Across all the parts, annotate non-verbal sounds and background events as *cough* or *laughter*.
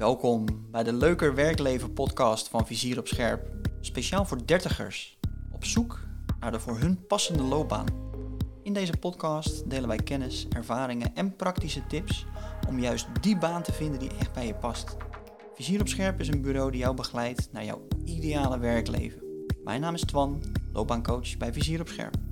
Welkom bij de Leuker Werkleven podcast van Vizier op Scherp. Speciaal voor dertigers. Op zoek naar de voor hun passende loopbaan. In deze podcast delen wij kennis, ervaringen en praktische tips om juist die baan te vinden die echt bij je past. Vizier op Scherp is een bureau die jou begeleidt naar jouw ideale werkleven. Mijn naam is Twan, loopbaancoach bij Vizier op Scherp.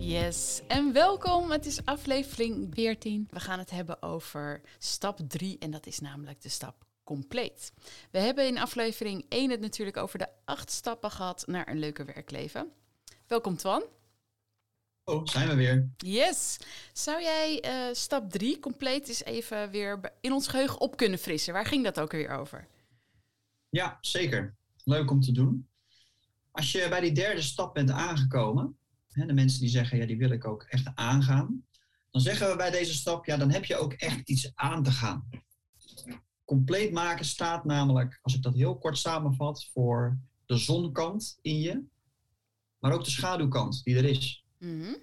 Yes, en welkom. Het is aflevering 14. We gaan het hebben over stap 3 en dat is namelijk de stap compleet. We hebben in aflevering 1 het natuurlijk over de acht stappen gehad naar een leuker werkleven. Welkom Twan. Oh, zijn we weer. Yes. Zou jij uh, stap 3 compleet eens even weer in ons geheugen op kunnen frissen? Waar ging dat ook weer over? Ja, zeker. Leuk om te doen. Als je bij die derde stap bent aangekomen, de mensen die zeggen, ja, die wil ik ook echt aangaan. Dan zeggen we bij deze stap, ja, dan heb je ook echt iets aan te gaan. Compleet maken staat namelijk, als ik dat heel kort samenvat, voor de zonkant in je, maar ook de schaduwkant die er is. Mhm.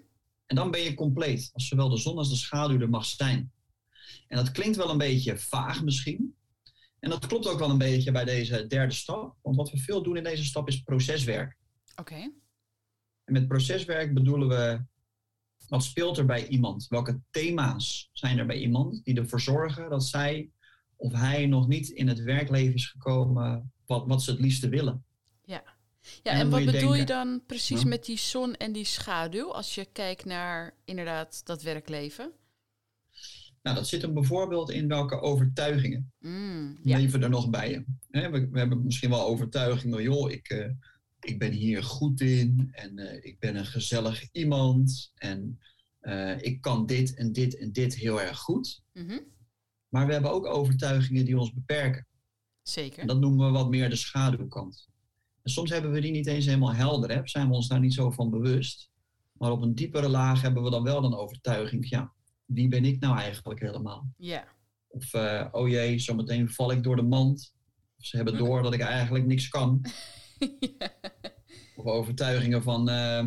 En dan ben je compleet, als zowel de zon als de schaduw er mag zijn. En dat klinkt wel een beetje vaag misschien. En dat klopt ook wel een beetje bij deze derde stap. Want wat we veel doen in deze stap is proceswerk. Oké. En met proceswerk bedoelen we wat speelt er bij iemand? Welke thema's zijn er bij iemand die ervoor zorgen dat zij of hij nog niet in het werkleven is gekomen wat, wat ze het liefste willen? Ja, ja en, wat bedoel je dan precies met die zon en die schaduw als je kijkt naar inderdaad dat werkleven? Nou, dat zit hem bijvoorbeeld in welke overtuigingen mm, leven er nog bij je. We, we, hebben misschien wel overtuigingen, joh, ik, uh, ik ben hier goed in en uh, ik ben een gezellig iemand en uh, ik kan dit en dit en dit heel erg goed. Mm -hmm. Maar we hebben ook overtuigingen die ons beperken. Zeker. En dat noemen we wat meer de schaduwkant. En soms hebben we die niet eens helemaal helder, hè? zijn we ons daar niet zo van bewust. Maar op een diepere laag hebben we dan wel een overtuiging ja, wie ben ik nou eigenlijk helemaal? Ja. Of, uh, oh jee, zometeen val ik door de mand. Ze hebben *laughs* door dat ik eigenlijk niks kan. *laughs* Of overtuigingen van, uh,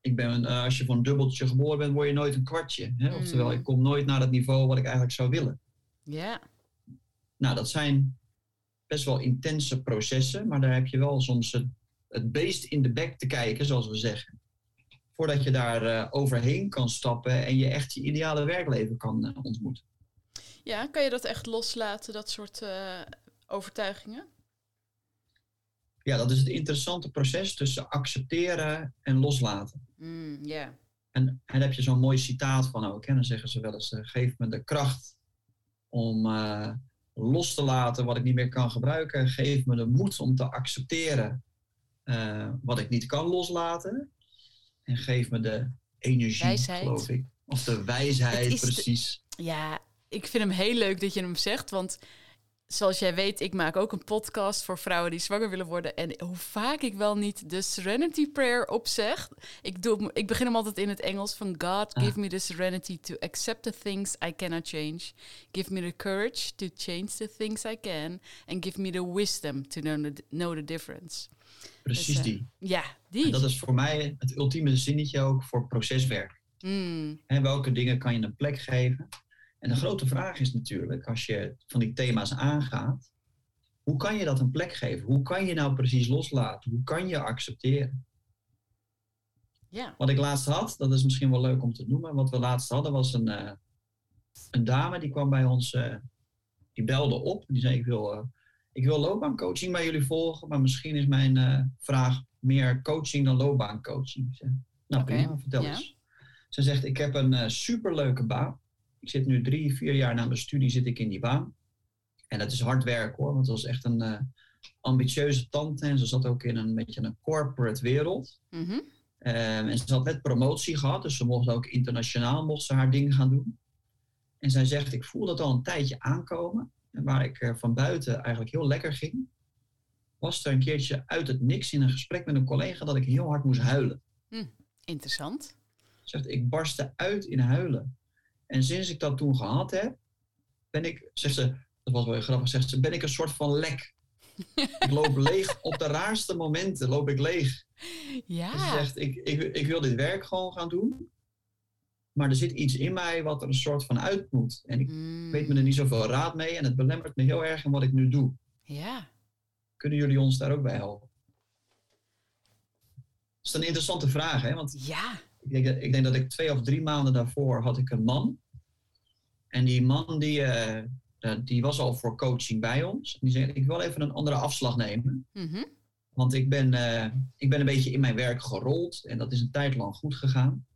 ik ben, uh, als je voor een dubbeltje geboren bent, word je nooit een kwartje. Hè? Mm. Oftewel, ik kom nooit naar het niveau wat ik eigenlijk zou willen. Ja. Nou, dat zijn best wel intense processen, maar daar heb je wel soms het, het beest in de bek te kijken, zoals we zeggen. Voordat je daar uh, overheen kan stappen en je echt je ideale werkleven kan uh, ontmoeten. Ja, kan je dat echt loslaten, dat soort overtuigingen? Ja, dat is het interessante proces tussen accepteren en loslaten. Mm, yeah. En, en daar heb je zo'n mooi citaat van ook. Hè? Dan zeggen ze wel eens, uh, geef me de kracht om uh, los te laten wat ik niet meer kan gebruiken. Geef me de moed om te accepteren uh, wat ik niet kan loslaten. En geef me de energie, wijsheid. geloof ik. Of de wijsheid, precies. De, ja, ik vind hem heel leuk dat je hem zegt, want zoals jij weet, ik maak ook een podcast voor vrouwen die zwanger willen worden. En hoe vaak ik wel niet de Serenity Prayer opzeg. Ik, doe, ik begin hem altijd in het Engels van God, ah. give me the serenity to accept the things I cannot change. Give me the courage to change the things I can. And give me the wisdom to know the, know the difference. Precies dus, uh, die. Ja, die. En dat is voor mij het ultieme zinnetje ook voor proceswerk. Mm. En welke dingen kan je een plek geven? En de grote vraag is natuurlijk, als je van die thema's aangaat, hoe kan je dat een plek geven? Hoe kan je nou precies loslaten? Hoe kan je accepteren? Ja. Wat ik laatst had, dat is misschien wel leuk om te noemen. Wat we laatst hadden was een, uh, een dame die kwam bij ons, uh, die belde op. Die zei: Ik wil, uh, ik wil loopbaancoaching bij jullie volgen, maar misschien is mijn vraag meer coaching dan loopbaancoaching. Nou, okay. prima, vertel ja. eens. Ze zegt: Ik heb een superleuke baan. Ik zit nu drie, vier jaar na mijn studie zit ik in die baan. En dat is hard werk hoor, want het was echt een uh, ambitieuze tante. En ze zat ook in een beetje een corporate wereld. Mm -hmm. uh, en ze had net promotie gehad, dus ze mocht ook internationaal mocht ze haar ding gaan doen. En zij zegt, ik voel dat al een tijdje aankomen. En waar ik uh, van buiten eigenlijk heel lekker ging, was er een keertje uit het niks in een gesprek met een collega dat ik heel hard moest huilen. Mm, interessant. Ze zegt, ik barstte uit in huilen. En sinds ik dat toen gehad heb, ben ik, zegt ze, dat was wel grappig, zegt ze, ben ik een soort van lek. *laughs* ik loop leeg, op de raarste momenten loop ik leeg. Ja. Ze zegt, ik, ik, ik wil dit werk gewoon gaan doen. maar er zit iets in mij wat er een soort van uit moet. En ik Mm. weet me er niet zoveel raad mee en het belemmert me heel erg in wat ik nu doe. Ja. Kunnen jullie ons daar ook bij helpen? Dat is een interessante vraag, hè? Want Ja. Ik denk, ik denk dat ik twee of drie maanden daarvoor had ik een man. En die man die, eh, die was al voor coaching bij ons. En die zei, ik wil even een andere afslag nemen. Mhm. Want ik ben, eh, ik ben een beetje in mijn werk gerold. En dat is een tijd lang goed gegaan.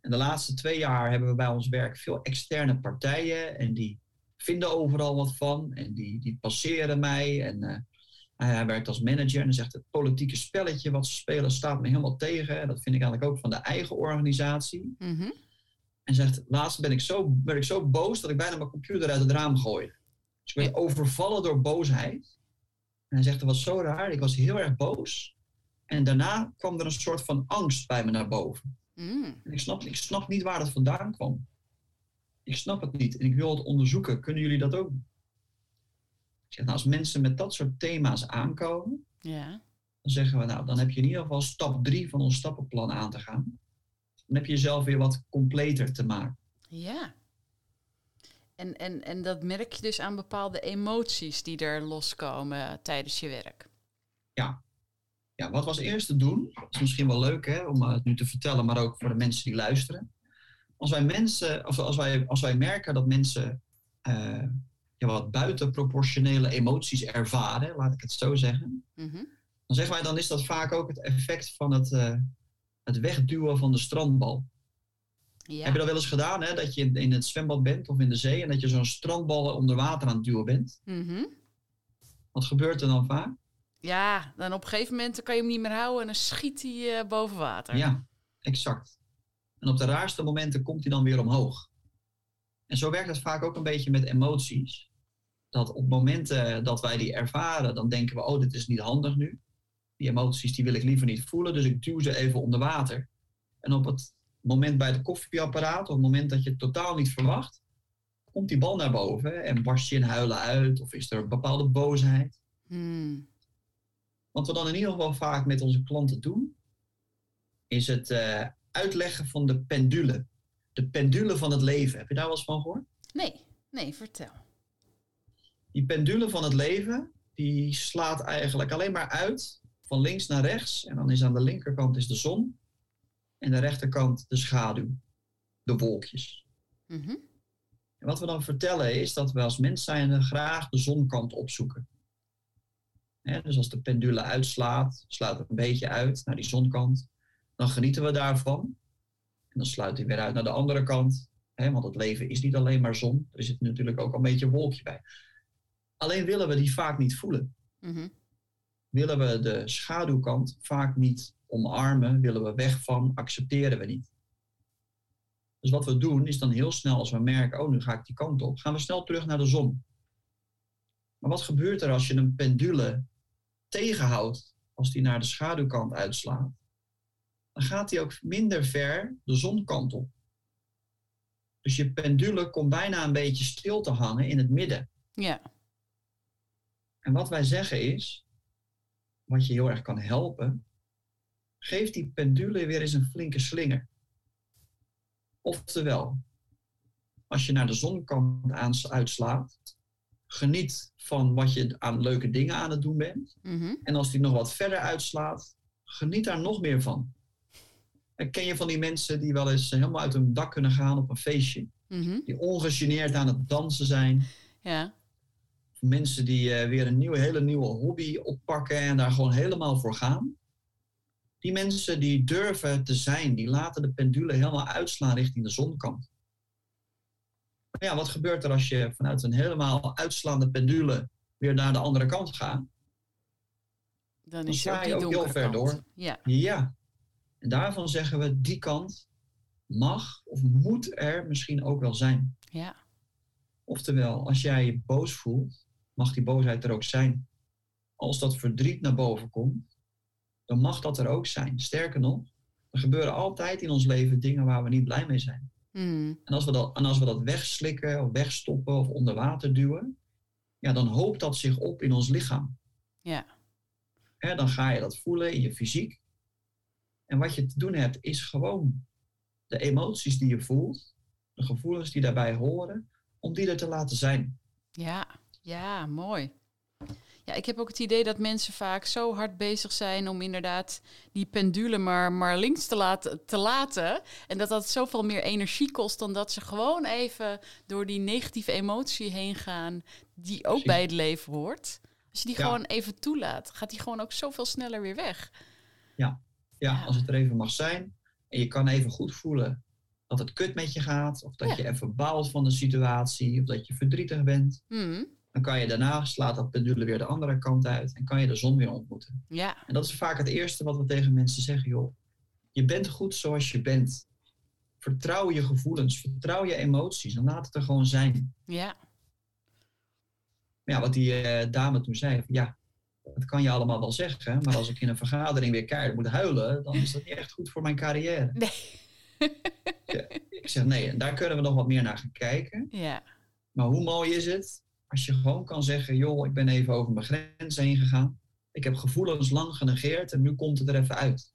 En de laatste twee jaar hebben we bij ons werk veel externe partijen. En die vinden overal wat van. En die, die passeren mij. En eh, hij werkt als manager. En dan zegt het politieke spelletje wat ze spelen staat me helemaal tegen. En dat vind ik eigenlijk ook van de eigen organisatie. Mhm. En zegt, laatst ben ik, zo, ben ik zo boos dat ik bijna mijn computer uit het raam gooide. Dus ik werd overvallen door boosheid. En hij zegt, dat was zo raar. Ik was heel erg boos. En daarna kwam er een soort van angst bij me naar boven. Mm. En ik snap, ik snap niet waar dat vandaan kwam. Ik snap het niet en ik wil het onderzoeken. Kunnen jullie dat ook? Zeg, nou, als mensen met dat soort thema's aankomen, Ja. dan zeggen we, nou, dan heb je in ieder geval stap drie van ons stappenplan aan te gaan. Dan heb je jezelf weer wat completer te maken. Ja. En, en, en dat merk je dus aan bepaalde emoties die er loskomen tijdens je werk. Ja, wat we als eerste doen, dat is misschien wel leuk hè, om het nu te vertellen, maar ook voor de mensen die luisteren. Als wij, mensen, of als wij, als wij merken dat mensen eh, ja, wat buitenproportionele emoties ervaren, laat ik het zo zeggen, Mhm. dan zeggen wij dan is dat vaak ook het effect van het, eh, het wegduwen van de strandbal. Ja. Heb je dat wel eens gedaan, hè, dat je in, in het zwembad bent of in de zee en dat je zo'n strandbal onder water aan het duwen bent? Mhm. Wat gebeurt er dan vaak? ja, dan op een gegeven moment kan je hem niet meer houden en dan schiet hij eh, boven water. Ja, exact. En op de raarste momenten komt hij dan weer omhoog. En zo werkt het vaak ook een beetje met emoties. Dat op momenten dat wij die ervaren, dan denken we, oh, dit is niet handig nu. Die emoties die wil ik liever niet voelen, dus ik duw ze even onder water. En op het moment bij het koffieapparaat, op het moment dat je het totaal niet verwacht, komt die bal naar boven en barst je in huilen uit of is er een bepaalde boosheid. Hmm. Wat we dan in ieder geval vaak met onze klanten doen, is het eh, uitleggen van de pendule. De pendule van het leven. Heb je daar wel eens van gehoord? Nee, nee, vertel. Die pendule van het leven, die slaat eigenlijk alleen maar uit van links naar rechts. En dan is aan de linkerkant is de zon. En de rechterkant de schaduw. De wolkjes. Mhm. En wat we dan vertellen is dat we als mens zijn graag de zonkant opzoeken. Dus als de pendule uitslaat, slaat het een beetje uit naar die zonkant. Dan genieten we daarvan. En dan sluit hij weer uit naar de andere kant. Hè, want het leven is niet alleen maar zon. Er zit natuurlijk ook een beetje een wolkje bij. Alleen willen we die vaak niet voelen. Mhm. Willen we de schaduwkant vaak niet omarmen, willen we weg van, accepteren we niet. Dus wat we doen is dan heel snel, als we merken, oh nu ga ik die kant op, gaan we snel terug naar de zon. Maar wat gebeurt er als je een pendule tegenhoudt als die naar de schaduwkant uitslaat? Dan gaat die ook minder ver de zonkant op. Dus je pendule komt bijna een beetje stil te hangen in het midden. Ja. En wat wij zeggen is, wat je heel erg kan helpen, geef die pendule weer eens een flinke slinger. Oftewel, als je naar de zonkant aan- uitslaat, geniet van wat je aan leuke dingen aan het doen bent. Mhm. En als die nog wat verder uitslaat, geniet daar nog meer van. En ken je van die mensen die wel eens helemaal uit hun dak kunnen gaan op een feestje? Mhm. Die ongegeneerd aan het dansen zijn. Ja. Mensen die eh, weer een nieuwe, hele nieuwe hobby oppakken en daar gewoon helemaal voor gaan. Die mensen die durven te zijn, die laten de pendule helemaal uitslaan richting de zonkant. Maar ja, wat gebeurt er als je vanuit een helemaal uitslaande pendule weer naar de andere kant gaat? Dan is ook je ook heel ver kant. door. Ja. Ja. En daarvan zeggen we, die kant mag of moet er misschien ook wel zijn. Ja. Oftewel, als jij je boos voelt, mag die boosheid er ook zijn. Als dat verdriet naar boven komt, dan mag dat er ook zijn. Sterker nog, er gebeuren altijd in ons leven dingen waar we niet blij mee zijn. Mhm. En als we dat, en als we dat wegslikken of wegstoppen of onder water duwen, ja, dan hoopt dat zich op in ons lichaam. Ja. Dan ga je dat voelen in je fysiek. En wat je te doen hebt, is gewoon de emoties die je voelt, de gevoelens die daarbij horen, om die er te laten zijn. Ja, ja, mooi. Ja, ik heb ook het idee dat mensen vaak zo hard bezig zijn om inderdaad die pendule maar, maar links te laten, te laten. En dat dat zoveel meer energie kost dan dat ze gewoon even door die negatieve emotie heen gaan, die ook bij het leven hoort. Als je die Ja. gewoon even toelaat, gaat die gewoon ook zoveel sneller weer weg. Ja, Ja. als het er even mag zijn. En je kan even goed voelen dat het kut met je gaat. Of dat Ja. je even baalt van de situatie. Of dat je verdrietig bent. Hmm, Dan kan je daarna, slaat dat pendule weer de andere kant uit. En kan je de zon weer ontmoeten. Ja, En dat is vaak het eerste wat we tegen mensen zeggen. Joh, je bent goed zoals je bent. Vertrouw je gevoelens. Vertrouw je emoties. En laat het er gewoon zijn. ja, ja, wat die eh, dame toen zei. van, Ja, dat kan je allemaal wel zeggen. Maar als ik in een vergadering weer keihard moet huilen. Dan is dat niet echt goed voor mijn carrière. nee. Ik zeg nee, en daar kunnen we nog wat meer naar gaan kijken. ja, Maar hoe mooi is het als je gewoon kan zeggen: joh, ik ben even over mijn grens heen gegaan. Ik heb gevoelens lang genegeerd en nu komt het er even uit.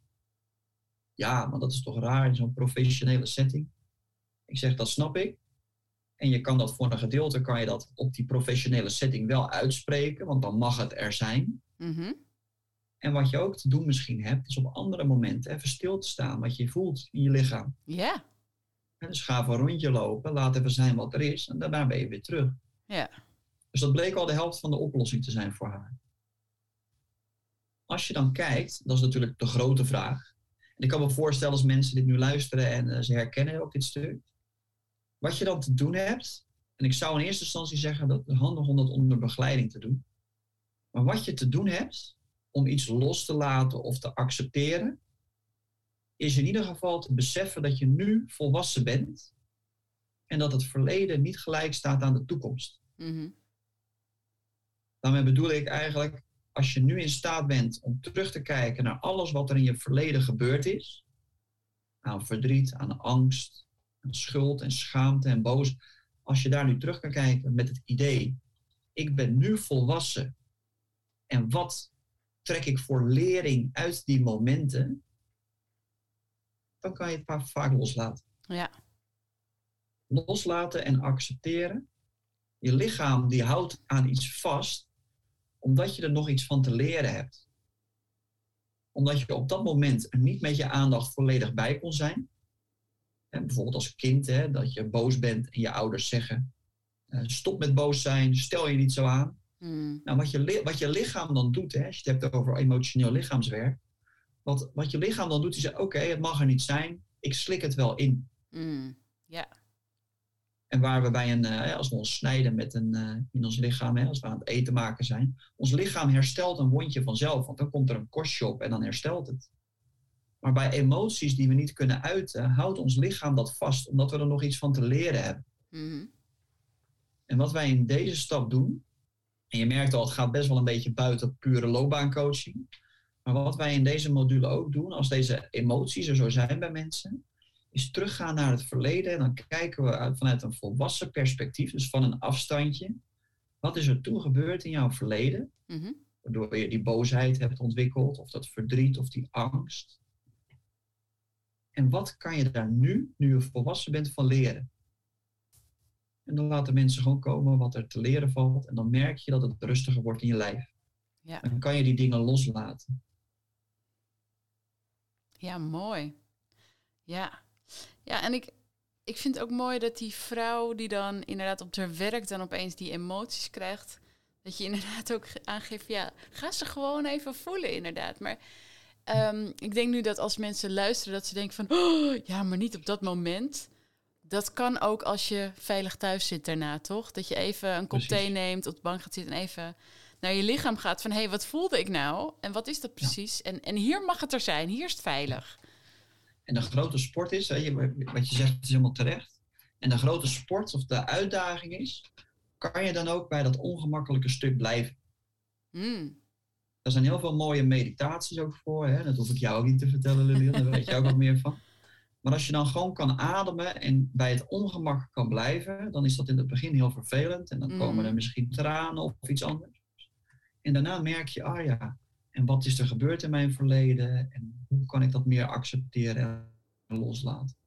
Ja, maar dat is toch raar in zo'n professionele setting. Ik zeg dat snap ik. En je kan dat voor een gedeelte kan je dat op die professionele setting wel uitspreken, want dan mag het er zijn. mhm, En wat je ook te doen misschien hebt, is op andere momenten even stil te staan, wat je voelt in je lichaam. ja, En dus ga even een rondje lopen, laat even zijn wat er is en daarna ben je weer terug. ja, Dus dat bleek al de helft van de oplossing te zijn voor haar. Als je dan kijkt, dat is natuurlijk de grote vraag. En ik kan me voorstellen als mensen dit nu luisteren en eh, ze herkennen ook dit stuk. Wat je dan te doen hebt, en ik zou in eerste instantie zeggen dat het handig om dat onder begeleiding te doen. Maar wat je te doen hebt om iets los te laten of te accepteren, is in ieder geval te beseffen dat je nu volwassen bent en dat het verleden niet gelijk staat aan de toekomst. mhm, Daarmee bedoel ik eigenlijk, als je nu in staat bent om terug te kijken naar alles wat er in je verleden gebeurd is, aan verdriet, aan angst, aan schuld en schaamte en boos, als je daar nu terug kan kijken met het idee, ik ben nu volwassen en wat trek ik voor lering uit die momenten, dan kan je het va- vaak loslaten. ja, Loslaten en accepteren. Je lichaam die houdt aan iets vast omdat je er nog iets van te leren hebt. Omdat je op dat moment er niet met je aandacht volledig bij kon zijn. Hè, bijvoorbeeld als kind, hè, dat je boos bent en je ouders zeggen: eh, stop met boos zijn, stel je niet zo aan. mm, Nou, wat, je, wat je lichaam dan doet, hè, als je het hebt over emotioneel lichaamswerk, wat, wat je lichaam dan doet, is oké, het mag er niet zijn, ik slik het wel in. mm, ja, En waar we bij een, eh, als we ons snijden met een, eh, in ons lichaam, hè, als we aan het eten maken zijn, ons lichaam herstelt een wondje vanzelf, want dan komt er een kostje op en dan herstelt het. Maar bij emoties die we niet kunnen uiten, houdt ons lichaam dat vast, omdat we er nog iets van te leren hebben. mhm, En wat wij in deze stap doen, en je merkt al, het gaat best wel een beetje buiten pure loopbaancoaching. Maar wat wij in deze module ook doen, als deze emoties er zo zijn bij mensen, is teruggaan naar het verleden. En dan kijken we uit, vanuit een volwassen perspectief, dus van een afstandje. Wat is er toen gebeurd in jouw verleden? mhm, Waardoor je die boosheid hebt ontwikkeld, of dat verdriet, of die angst. En wat kan je daar nu, nu je volwassen bent, van leren? En dan laten mensen gewoon komen wat er te leren valt. En dan merk je dat het rustiger wordt in je lijf. Ja. Dan kan je die dingen loslaten. Ja, mooi. Ja, ja en ik, ik vind het ook mooi dat die vrouw die dan inderdaad op haar werk dan opeens die emoties krijgt, dat je *laughs* inderdaad ook ge- aangeeft, ja, ga ze gewoon even voelen inderdaad. Maar ehm, ik denk nu dat als mensen luisteren, dat ze denken van, oh, ja, maar niet op dat moment. Dat kan ook als je veilig thuis zit daarna, toch? Dat je even een kop thee neemt, op de bank gaat zitten en even naar je lichaam gaat van... hé, hey, wat voelde ik nou? En wat is dat precies? En, en hier mag het er zijn, hier is het veilig. En de grote sport is, hè, wat je zegt is helemaal terecht. En de grote sport of de uitdaging is, kan je dan ook bij dat ongemakkelijke stuk blijven? Mm, Er zijn heel veel mooie meditaties ook voor. Hè? Dat hoef ik jou ook niet te vertellen, Lilian. Daar weet je ook wat meer van. Maar als je dan gewoon kan ademen en bij het ongemak kan blijven, dan is dat in het begin heel vervelend. En dan komen Mhm. er misschien tranen of iets anders. En daarna merk je, ah ja, en wat is er gebeurd in mijn verleden? En hoe kan ik dat meer accepteren en loslaten?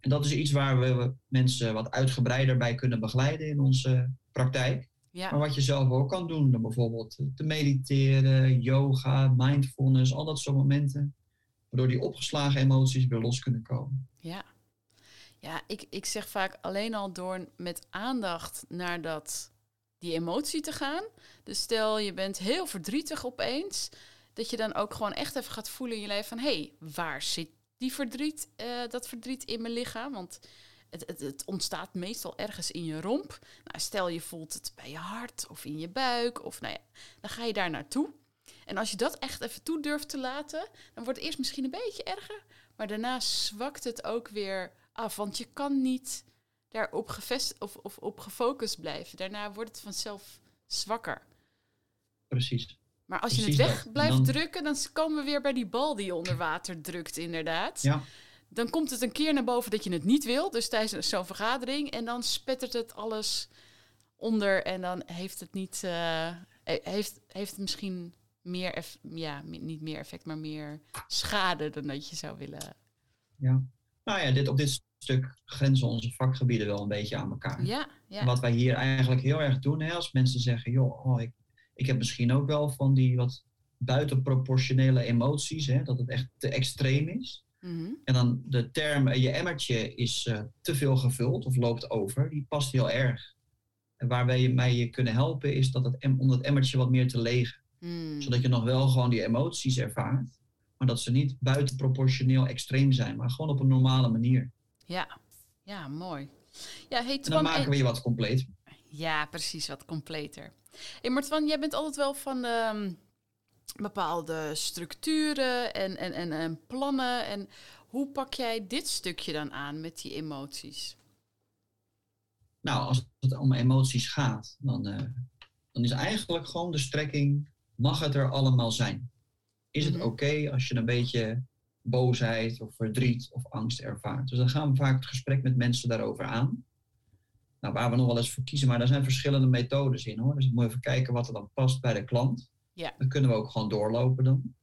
En dat is iets waar we mensen wat uitgebreider bij kunnen begeleiden in onze praktijk. Ja. Maar wat je zelf ook kan doen, dan bijvoorbeeld te mediteren, yoga, mindfulness, al dat soort momenten. Waardoor die opgeslagen emoties weer los kunnen komen. Ja, ja ik, ik zeg vaak alleen al door met aandacht naar dat, die emotie te gaan. Dus stel je bent heel verdrietig opeens, dat je dan ook gewoon echt even gaat voelen in je leven van... hé, hey, waar zit die verdriet, eh, dat verdriet in mijn lichaam? Want het, het, het, ontstaat meestal ergens in je romp. Nou, stel je voelt het bij je hart of in je buik, of nou ja, dan ga je daar naartoe. En als je dat echt even toe durft te laten, dan wordt het eerst misschien een beetje erger, maar daarna zwakt het ook weer af. Want je kan niet daarop gevestigd of, of op gefocust blijven. Daarna wordt het vanzelf zwakker. Precies. Maar als je het weg blijft drukken, dan komen we weer bij die bal die je onder water drukt, inderdaad. Ja. Dan komt het een keer naar boven dat je het niet wil, dus tijdens zo'n vergadering. En dan spettert het alles onder en dan heeft het niet, uh, heeft, heeft misschien meer, ja, niet meer effect, maar meer schade dan dat je zou willen. Ja, nou ja, dit, op dit stuk grenzen onze vakgebieden wel een beetje aan elkaar. Ja, ja. En wat wij hier eigenlijk heel erg doen, hè, als mensen zeggen, joh, oh, ik, ik heb misschien ook wel van die wat buitenproportionele emoties, hè, dat het echt te extreem is. Mhm. En dan de term, je emmertje is uh, te veel gevuld of loopt over, die past heel erg. En waar wij mij je kunnen helpen is dat het, om dat emmertje wat meer te legen. Mm. Zodat je nog wel gewoon die emoties ervaart, maar dat ze niet buitenproportioneel extreem zijn, maar gewoon op een normale manier. Ja, ja mooi. Ja, hey, en dan maken we je wat compleet. Ja, precies, wat completer. Hey, Martwan, jij bent altijd wel van um, bepaalde structuren en, en, en, en plannen. En hoe pak jij dit stukje dan aan met die emoties? Nou, als het om emoties gaat, dan, uh, dan is eigenlijk gewoon de strekking: mag het er allemaal zijn? Is het Mhm. oké als je een beetje boosheid of verdriet of angst ervaart? Dus dan gaan we vaak het gesprek met mensen daarover aan. Nou, waar we nog wel eens voor kiezen, maar daar zijn verschillende methodes in hoor. Dus moet even kijken wat er dan past bij de klant. Ja. Dan kunnen we ook gewoon doorlopen dan.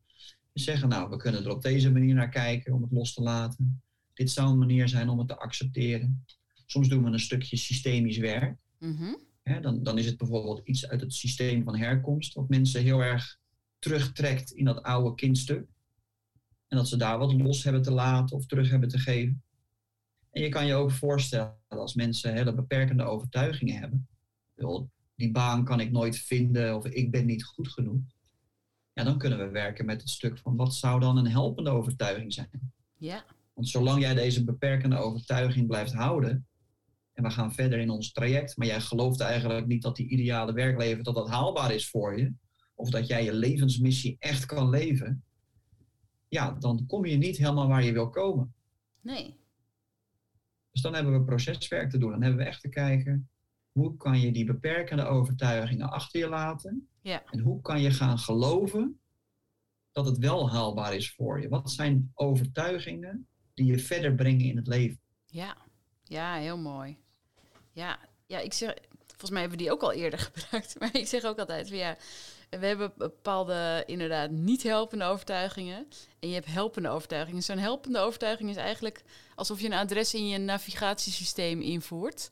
En zeggen, nou, we kunnen er op deze manier naar kijken om het los te laten. Dit zou een manier zijn om het te accepteren. Soms doen we een stukje systemisch werk. Mhm. Dan, dan is het bijvoorbeeld iets uit het systeem van herkomst, wat mensen heel erg terugtrekt in dat oude kindstuk. En dat ze daar wat los hebben te laten of terug hebben te geven. En je kan je ook voorstellen als mensen hele beperkende overtuigingen hebben. Die baan kan ik nooit vinden of ik ben niet goed genoeg. Ja, dan kunnen we werken met het stuk van wat zou dan een helpende overtuiging zijn. Ja. Want zolang jij deze beperkende overtuiging blijft houden, en we gaan verder in ons traject, maar jij gelooft eigenlijk niet dat die ideale werkleven dat dat haalbaar is voor je, of dat jij je levensmissie echt kan leven, ja, dan kom je niet helemaal waar je wil komen. Nee. Dus dan hebben we proceswerk te doen. Dan hebben we echt te kijken, hoe kan je die beperkende overtuigingen achter je laten? Ja. En hoe kan je gaan geloven dat het wel haalbaar is voor je? Wat zijn overtuigingen die je verder brengen in het leven? Ja. Ja, heel mooi. Ja, ja, ik zeg, volgens mij hebben we die ook al eerder *laughs* gebruikt. Maar ik zeg ook altijd van ja, we hebben bepaalde inderdaad niet helpende overtuigingen. En je hebt helpende overtuigingen. Zo'n helpende overtuiging is eigenlijk alsof je een adres in je navigatiesysteem invoert.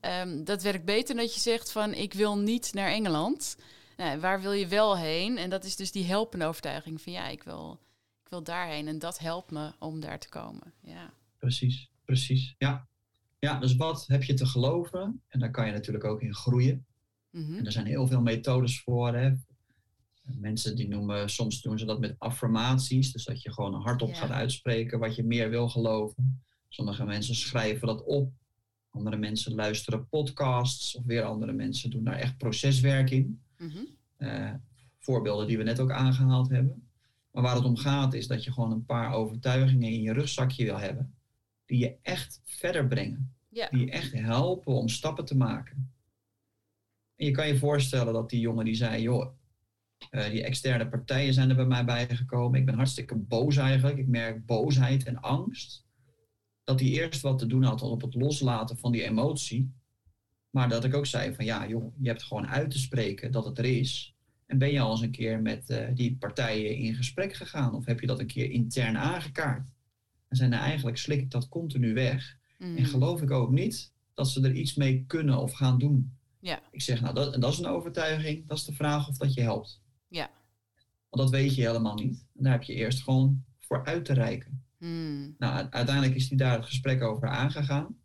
Um, dat werkt beter dan dat je zegt van ik wil niet naar Engeland. Nou, waar wil je wel heen? En dat is dus die helpende overtuiging van ja, ik wil, ik wil daarheen. En dat helpt me om daar te komen. Ja. Precies, precies. Ja. ja, dus wat heb je te geloven? En daar kan je natuurlijk ook in groeien. Mm -hmm. En er zijn heel veel methodes voor. Hè? Mensen die noemen, soms doen ze dat met affirmaties. Dus dat je gewoon hardop Ja. gaat uitspreken wat je meer wil geloven. Sommige mensen schrijven dat op. Andere mensen luisteren podcasts. Of weer andere mensen doen daar echt proceswerk in. Mhm. Eh, voorbeelden die we net ook aangehaald hebben. Maar waar het om gaat is dat je gewoon een paar overtuigingen in je rugzakje wil hebben. Die je echt verder brengen. Ja. Die je echt helpen om stappen te maken. En je kan je voorstellen dat die jongen die zei, joh, eh, die externe partijen zijn er bij mij bijgekomen. Ik ben hartstikke boos eigenlijk. Ik merk boosheid en angst. Dat hij eerst wat te doen had op het loslaten van die emotie. Maar dat ik ook zei van ja, joh, je hebt gewoon uit te spreken dat het er is. En ben je al eens een keer met eh, die partijen in gesprek gegaan? Of heb je dat een keer intern aangekaart? En zijn er eigenlijk slik ik dat continu weg. Mm. En geloof ik ook niet dat ze er iets mee kunnen of gaan doen. Ja. Ik zeg, nou, dat, dat is een overtuiging. Dat is de vraag of dat je helpt. Ja. Want dat weet je helemaal niet. En daar heb je eerst gewoon voor uit te reiken. Mm. Nou, uiteindelijk is hij daar het gesprek over aangegaan.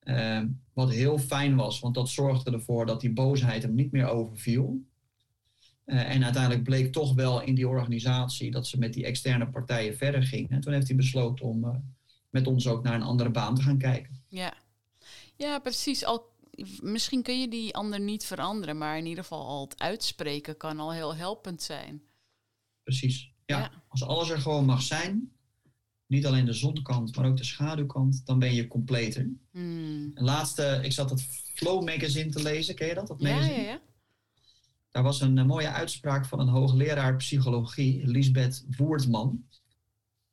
Ehm, wat heel fijn was, want dat zorgde ervoor dat die boosheid hem niet meer overviel. Eh, en uiteindelijk bleek toch wel in die organisatie dat ze met die externe partijen verder gingen. En toen heeft hij besloten om eh, met ons ook naar een andere baan te gaan kijken. Ja. ja, precies. Al, misschien kun je die ander niet veranderen, maar in ieder geval al het uitspreken kan al heel helpend zijn. Precies. Ja, Ja. als alles er gewoon mag zijn, niet alleen de zonkant, maar ook de schaduwkant, dan ben je completer. Mm. En laatste, ik zat het Flow magazine te lezen, ken je dat? dat magazine? ja, ja. Daar was een eh, mooie uitspraak van een hoogleraar psychologie, Lisbeth Woerdman.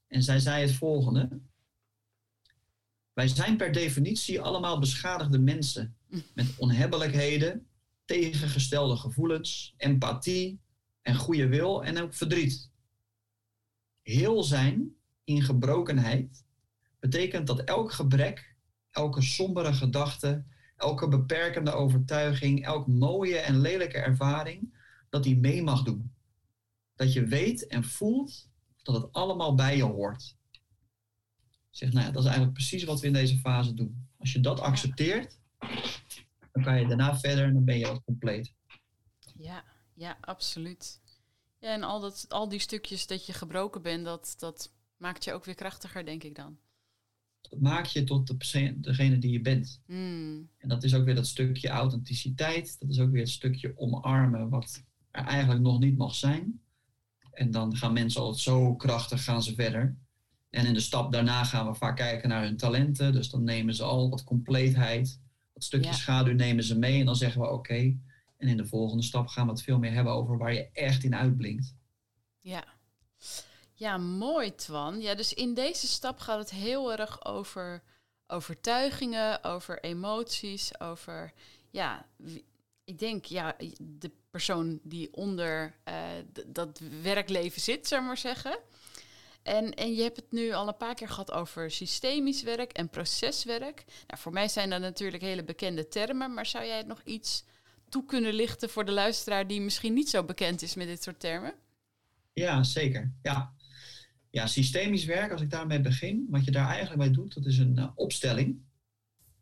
En zij zei het volgende. Wij zijn per definitie allemaal beschadigde mensen met onhebbelijkheden, tegengestelde gevoelens, empathie en goede wil en ook verdriet. Heel zijn in gebrokenheid betekent dat elk gebrek, elke sombere gedachte, elke beperkende overtuiging, elk mooie en lelijke ervaring, dat die mee mag doen. Dat je weet en voelt dat het allemaal bij je hoort. Zeg, nou ja, dat is eigenlijk precies wat we in deze fase doen. Als je dat accepteert, dan kan je daarna verder en dan ben je wat compleet. Ja, ja, absoluut. Ja, en al, dat, al die stukjes dat je gebroken bent, dat, dat maakt je ook weer krachtiger, denk ik dan. Dat maakt je tot de, degene die je bent. Mm. En dat is ook weer dat stukje authenticiteit. Dat is ook weer het stukje omarmen wat er eigenlijk nog niet mag zijn. En dan gaan mensen altijd zo krachtig gaan ze verder. En in de stap daarna gaan we vaak kijken naar hun talenten. Dus dan nemen ze al wat compleetheid. Dat stukje Ja. schaduw nemen ze mee. En dan zeggen we oké. En in de volgende stap gaan we het veel meer hebben over waar je echt in uitblinkt. Ja. Ja, mooi, Twan. Ja, dus in deze stap gaat het heel erg over overtuigingen, over emoties, over, ja, ik denk, ja, de persoon die onder eh, dat werkleven zit, zou ik maar zeggen. En, en je hebt het nu al een paar keer gehad over systemisch werk en proceswerk. Nou, voor mij zijn dat natuurlijk hele bekende termen, maar zou jij het nog iets toe kunnen lichten voor de luisteraar die misschien niet zo bekend is met dit soort termen? Ja, zeker. Ja. ja, systemisch werk, als ik daarmee begin, wat je daar eigenlijk mee doet, dat is een eh, opstelling.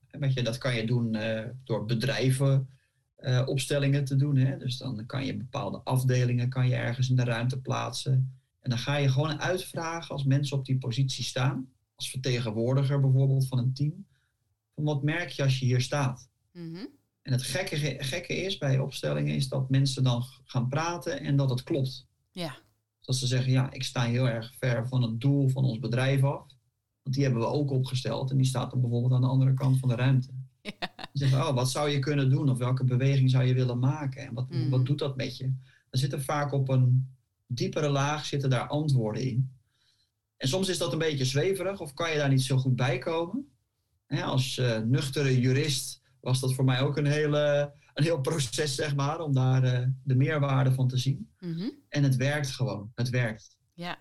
En je, dat kan je doen eh, door bedrijven eh, opstellingen te doen. Hè? Dus dan kan je bepaalde afdelingen kan je ergens in de ruimte plaatsen. En dan ga je gewoon uitvragen als mensen op die positie staan, als vertegenwoordiger bijvoorbeeld van een team, van wat merk je als je hier staat? Mhm. En het gekke, gekke is bij opstellingen is dat mensen dan gaan praten en dat het klopt. Ja. Dat ze zeggen, ja, ik sta heel erg ver van het doel van ons bedrijf af. Want die hebben we ook opgesteld en die staat dan bijvoorbeeld aan de andere kant van de ruimte. Ja. Ze zeggen, oh, wat zou je kunnen doen of welke beweging zou je willen maken en wat, Mhm. wat doet dat met je? Er zitten vaak op een diepere laag zitten daar antwoorden in. En soms is dat een beetje zweverig of kan je daar niet zo goed bij komen. Als eh, nuchtere jurist was dat voor mij ook een, hele, een heel proces, zeg maar, om daar eh, de meerwaarde van te zien. Mhm. En het werkt gewoon. Het werkt. Ja.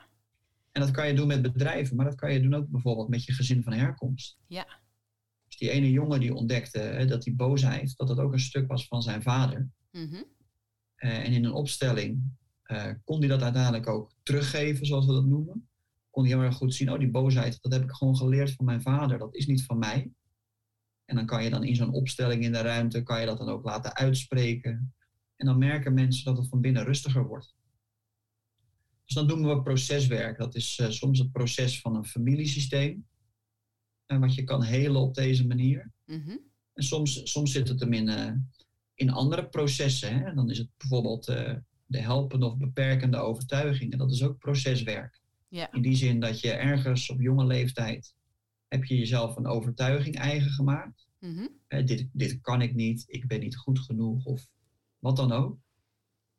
En dat kan je doen met bedrijven, maar dat kan je doen ook bijvoorbeeld met je gezin van herkomst. Ja. Dus die ene jongen die ontdekte hè, dat die boosheid, dat dat ook een stuk was van zijn vader. Mhm. Eh, en in een opstelling kon hij dat uiteindelijk ook teruggeven, zoals we dat noemen. Kon hij heel erg goed zien, oh die boosheid, dat heb ik gewoon geleerd van mijn vader, dat is niet van mij. En dan kan je dan in zo'n opstelling in de ruimte, kan je dat dan ook laten uitspreken. En dan merken mensen dat het van binnen rustiger wordt. Dus dan doen we proceswerk. Dat is eh, soms het proces van een familiesysteem. En wat je kan helen op deze manier. Mhm. En soms, soms zit het hem in, eh, in andere processen. Hè? Dan is het bijvoorbeeld eh, de helpende of beperkende overtuigingen. Dat is ook proceswerk. Ja. In die zin dat je ergens op jonge leeftijd heb je jezelf een overtuiging eigen gemaakt. Mhm. Dit, dit kan ik niet, ik ben niet goed genoeg of wat dan ook.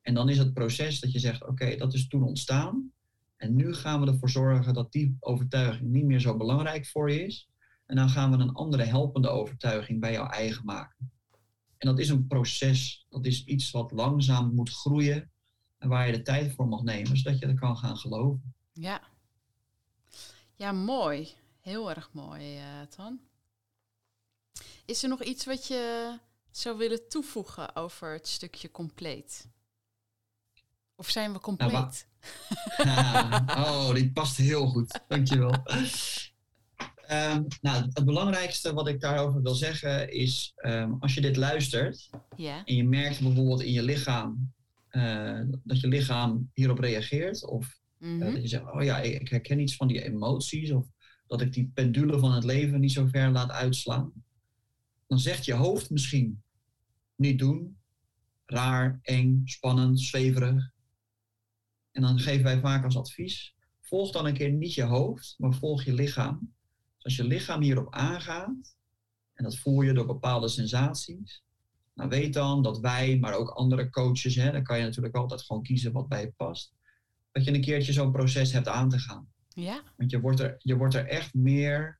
En dan is het proces dat je zegt, oké, dat is toen ontstaan. En nu gaan we ervoor zorgen dat die overtuiging niet meer zo belangrijk voor je is. En dan gaan we een andere helpende overtuiging bij jou eigen maken. En dat is een proces, dat is iets wat langzaam moet groeien. En waar je de tijd voor mag nemen, zodat je er kan gaan geloven. Ja. Ja, mooi. Heel erg mooi, eh Twan. Is er nog iets wat je zou willen toevoegen over het stukje compleet? Of zijn we compleet? *laughs* Nou, oh, die past heel goed. Dankjewel. Um, nou, het belangrijkste wat ik daarover wil zeggen is, um, als je dit luistert en je merkt bijvoorbeeld in je lichaam uh, dat je lichaam hierop reageert, of mm -hmm. uh, dat je zegt, oh ja, ik, ik, herken iets van die emoties, of dat ik die pendule van het leven niet zo ver laat uitslaan, dan zegt je hoofd misschien niet doen, raar, eng, spannend, zweverig. En dan geven wij vaak als advies: volg dan een keer niet je hoofd, maar volg je lichaam. Dus als je lichaam hierop aangaat, en dat voel je door bepaalde sensaties, nou weet dan dat wij, maar ook andere coaches, hè, dan kan je natuurlijk altijd gewoon kiezen wat bij je past, dat je een keertje zo'n proces hebt aan te gaan. Ja. Want je wordt er, je wordt er echt meer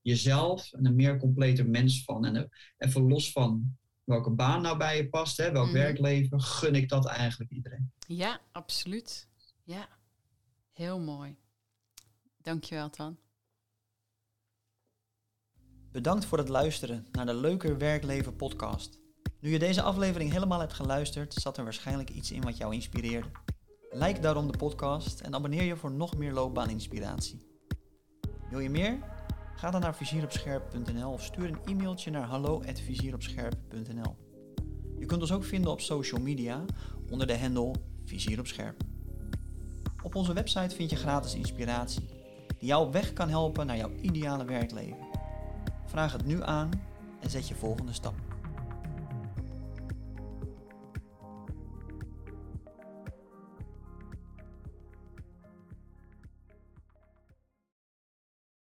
jezelf en een meer completer mens van. En even los van welke baan nou bij je past, hè, welk mm. werkleven, gun ik dat eigenlijk iedereen. Ja, absoluut. Ja, heel mooi. Dankjewel, Tan. Bedankt voor het luisteren naar de Leuker Werkleven podcast. Nu je deze aflevering helemaal hebt geluisterd, zat er waarschijnlijk iets in wat jou inspireerde. Like daarom de podcast en abonneer je voor nog meer loopbaaninspiratie. Wil je meer? Ga dan naar vizieropscherp.nl of stuur een e-mailtje naar hallo@vizieropscherp.nl. Je kunt ons ook vinden op social media onder de handle Vizier op Scherp. Op onze website vind je gratis inspiratie die jou op weg kan helpen naar jouw ideale werkleven. Vraag het nu aan en zet je volgende stap.